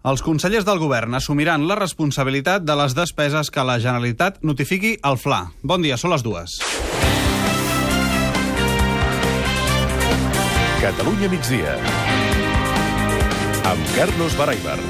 Els consellers del govern assumiran la responsabilitat de les despeses que la Generalitat notifiqui al FLA. Bon dia, són les dues. Catalunya migdia. Amb Carlos Baraibar.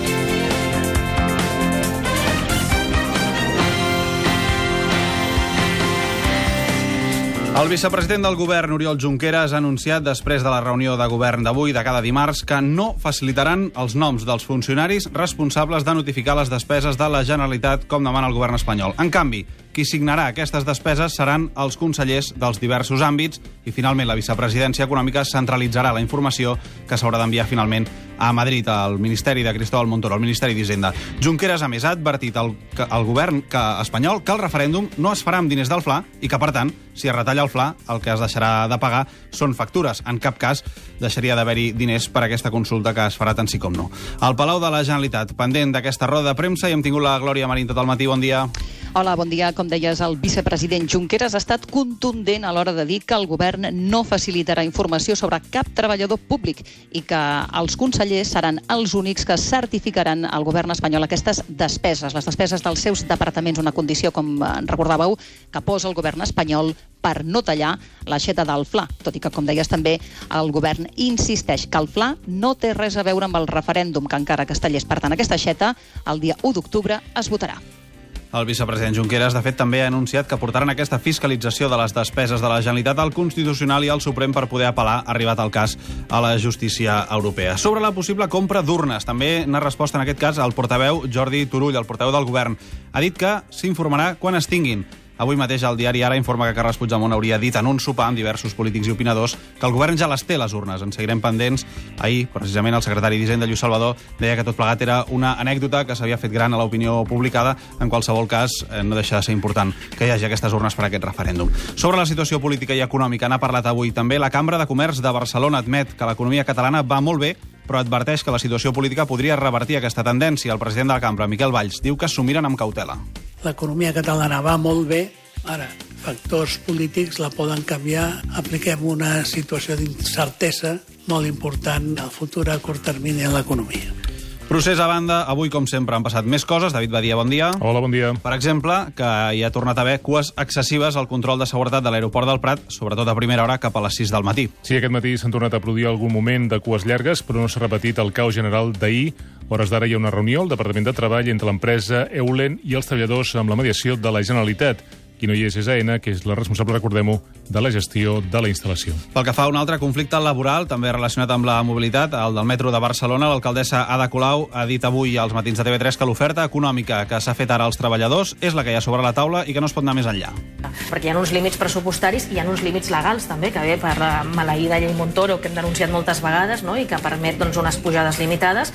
El vicepresident del govern, Oriol Junqueras, ha anunciat després de la reunió de govern d'avui, de cada dimarts, que no facilitaran els noms dels funcionaris responsables de notificar les despeses de la Generalitat, com demana el govern espanyol. En canvi, qui signarà aquestes despeses seran els consellers dels diversos àmbits i, finalment, la vicepresidència econòmica centralitzarà la informació que s'haurà d'enviar, finalment, a Madrid, al Ministeri de Cristóbal Montoro, al Ministeri d'Hisenda. Junqueras, a més, ha advertit al, al govern que, espanyol que el referèndum no es farà amb diners del FLA i que, per tant, si es retalla el FLA, el que es deixarà de pagar són factures. En cap cas deixaria d'haver-hi diners per aquesta consulta que es farà tant sí com no. Al Palau de la Generalitat, pendent d'aquesta roda de premsa, i hem tingut la Glòria Marín tot el matí. Bon dia. Hola, bon dia. Com deies, el vicepresident Junqueras ha estat contundent a l'hora de dir que el govern no facilitarà informació sobre cap treballador públic i que els consellers seran els únics que certificaran al govern espanyol aquestes despeses, les despeses dels seus departaments, una condició, com recordàveu, que posa el govern espanyol per no tallar l'aixeta del FLA, tot i que, com deies també, el govern insisteix que el FLA no té res a veure amb el referèndum que encara tallés. Per tant, aquesta aixeta, el dia 1 d'octubre, es votarà. El vicepresident Junqueras, de fet, també ha anunciat que portaran aquesta fiscalització de les despeses de la Generalitat al Constitucional i al Suprem per poder apel·lar, arribat el cas, a la justícia europea. Sobre la possible compra d'urnes, també n'ha respost en aquest cas el portaveu Jordi Turull, el portaveu del govern. Ha dit que s'informarà quan es tinguin. Avui mateix el diari Ara informa que Carles Puigdemont hauria dit en un sopar amb diversos polítics i opinadors que el govern ja les té, les urnes. En seguirem pendents. Ahir, precisament, el secretari d'Hisenda, Lluís Salvador, deia que tot plegat era una anècdota que s'havia fet gran a l'opinió publicada. En qualsevol cas, eh, no deixa de ser important que hi hagi aquestes urnes per a aquest referèndum. Sobre la situació política i econòmica n'ha parlat avui també. La Cambra de Comerç de Barcelona admet que l'economia catalana va molt bé, però adverteix que la situació política podria revertir aquesta tendència. El president de la Cambra, Miquel Valls, diu que s'ho miren amb cautela. L'economia catalana va molt bé, ara factors polítics la poden canviar. Apliquem una situació d'incertesa molt important al futur a curt termini en l'economia. Procés a banda, avui, com sempre, han passat més coses. David Badia, bon dia. Hola, bon dia. Per exemple, que hi ha tornat a haver cues excessives al control de seguretat de l'aeroport del Prat, sobretot a primera hora cap a les 6 del matí. Sí, aquest matí s'han tornat a produir algun moment de cues llargues, però no s'ha repetit el caos general d'ahir. Hores d'ara hi ha una reunió al Departament de Treball entre l'empresa Eulen i els treballadors amb la mediació de la Generalitat. Qui no hi és és AENA, que és la responsable, recordem-ho, de la gestió de la instal·lació. Pel que fa a un altre conflicte laboral, també relacionat amb la mobilitat, el del metro de Barcelona, l'alcaldessa Ada Colau ha dit avui als matins de TV3 que l'oferta econòmica que s'ha fet ara als treballadors és la que hi ha sobre la taula i que no es pot anar més enllà. Perquè hi ha uns límits pressupostaris i hi ha uns límits legals també, que ve per la maleïda llei Montoro, que hem denunciat moltes vegades, no? i que permet doncs, unes pujades limitades.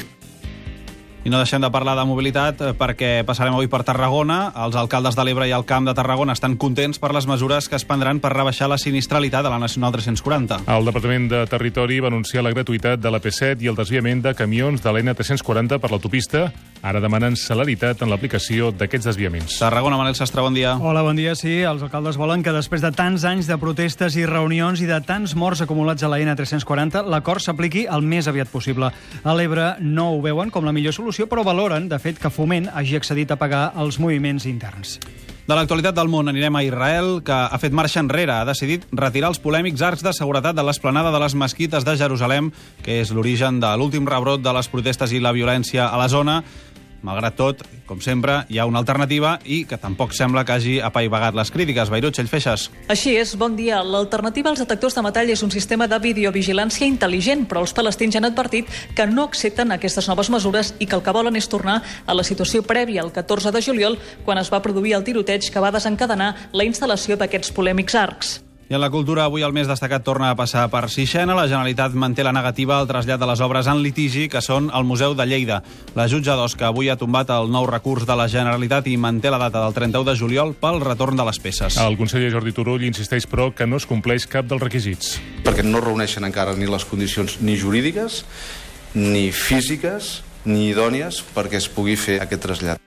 I no deixem de parlar de mobilitat eh, perquè passarem avui per Tarragona. Els alcaldes de l'Ebre i el Camp de Tarragona estan contents per les mesures que es prendran per rebaixar la sinistralitat de la Nacional 340. El Departament de Territori va anunciar la gratuïtat de la P7 i el desviament de camions de l'N340 per l'autopista. Ara demanen celeritat en l'aplicació d'aquests desviaments. Tarragona, Manel Sastre, bon dia. Hola, bon dia. Sí, els alcaldes volen que després de tants anys de protestes i reunions i de tants morts acumulats a la N340, l'acord s'apliqui el més aviat possible. A l'Ebre no ho veuen com la millor solució, però valoren, de fet, que Foment hagi accedit a pagar els moviments interns. De l'actualitat del món anirem a Israel, que ha fet marxa enrere. Ha decidit retirar els polèmics arcs de seguretat de l'esplanada de les mesquites de Jerusalem, que és l'origen de l'últim rebrot de les protestes i la violència a la zona. Malgrat tot, com sempre, hi ha una alternativa i que tampoc sembla que hagi apaivagat les crítiques. Beirut, Feixes. Així és, bon dia. L'alternativa als detectors de metall és un sistema de videovigilància intel·ligent, però els palestins ja han advertit que no accepten aquestes noves mesures i que el que volen és tornar a la situació prèvia el 14 de juliol, quan es va produir el tiroteig que va desencadenar la instal·lació d'aquests polèmics arcs. I en la cultura, avui el més destacat torna a passar per Sixena. La Generalitat manté la negativa al trasllat de les obres en litigi, que són al Museu de Lleida. La jutja d'Osca avui ha tombat el nou recurs de la Generalitat i manté la data del 31 de juliol pel retorn de les peces. El conseller Jordi Turull insisteix, però, que no es compleix cap dels requisits. Perquè no reuneixen encara ni les condicions ni jurídiques, ni físiques, ni idònies perquè es pugui fer aquest trasllat.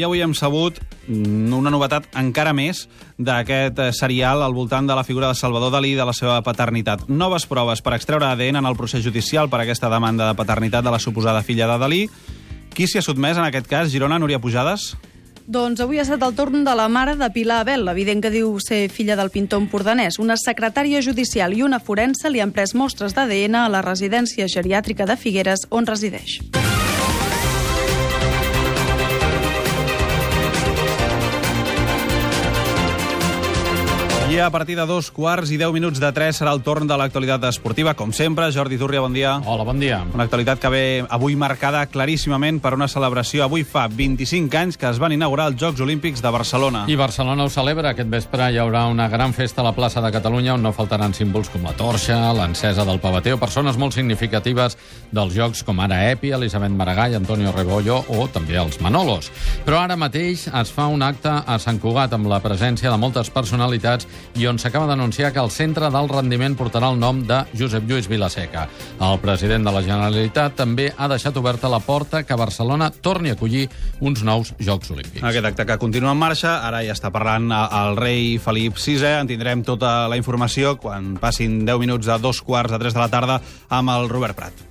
I avui hem sabut mm, una novetat encara més d'aquest eh, serial al voltant de la figura de Salvador Dalí i de la seva paternitat. Noves proves per extreure ADN en el procés judicial per aquesta demanda de paternitat de la suposada filla de Dalí. Qui s'hi ha sotmès en aquest cas? Girona, Núria Pujades? Doncs avui ha estat el torn de la mare de Pilar Abel, evident que diu ser filla del pintor empordanès. Una secretària judicial i una forense li han pres mostres d'ADN a la residència geriàtrica de Figueres, on resideix. I a partir de dos quarts i deu minuts de tres serà el torn de l'actualitat esportiva. Com sempre, Jordi Turria, bon dia. Hola, bon dia. Una actualitat que ve avui marcada claríssimament per una celebració. Avui fa 25 anys que es van inaugurar els Jocs Olímpics de Barcelona. I Barcelona ho celebra. Aquest vespre hi haurà una gran festa a la plaça de Catalunya on no faltaran símbols com la torxa, l'encesa del pavete o persones molt significatives dels Jocs com ara Epi, Elisabet Maragall, Antonio Rebollo o també els Manolos. Però ara mateix es fa un acte a Sant Cugat amb la presència de moltes personalitats i on s'acaba d'anunciar que el centre d'alt rendiment portarà el nom de Josep Lluís Vilaseca. El president de la Generalitat també ha deixat oberta la porta que Barcelona torni a acollir uns nous Jocs Olímpics. Aquest acte que continua en marxa, ara ja està parlant el rei Felip VI, en tindrem tota la informació quan passin 10 minuts a dos quarts de 3 de la tarda amb el Robert Prat.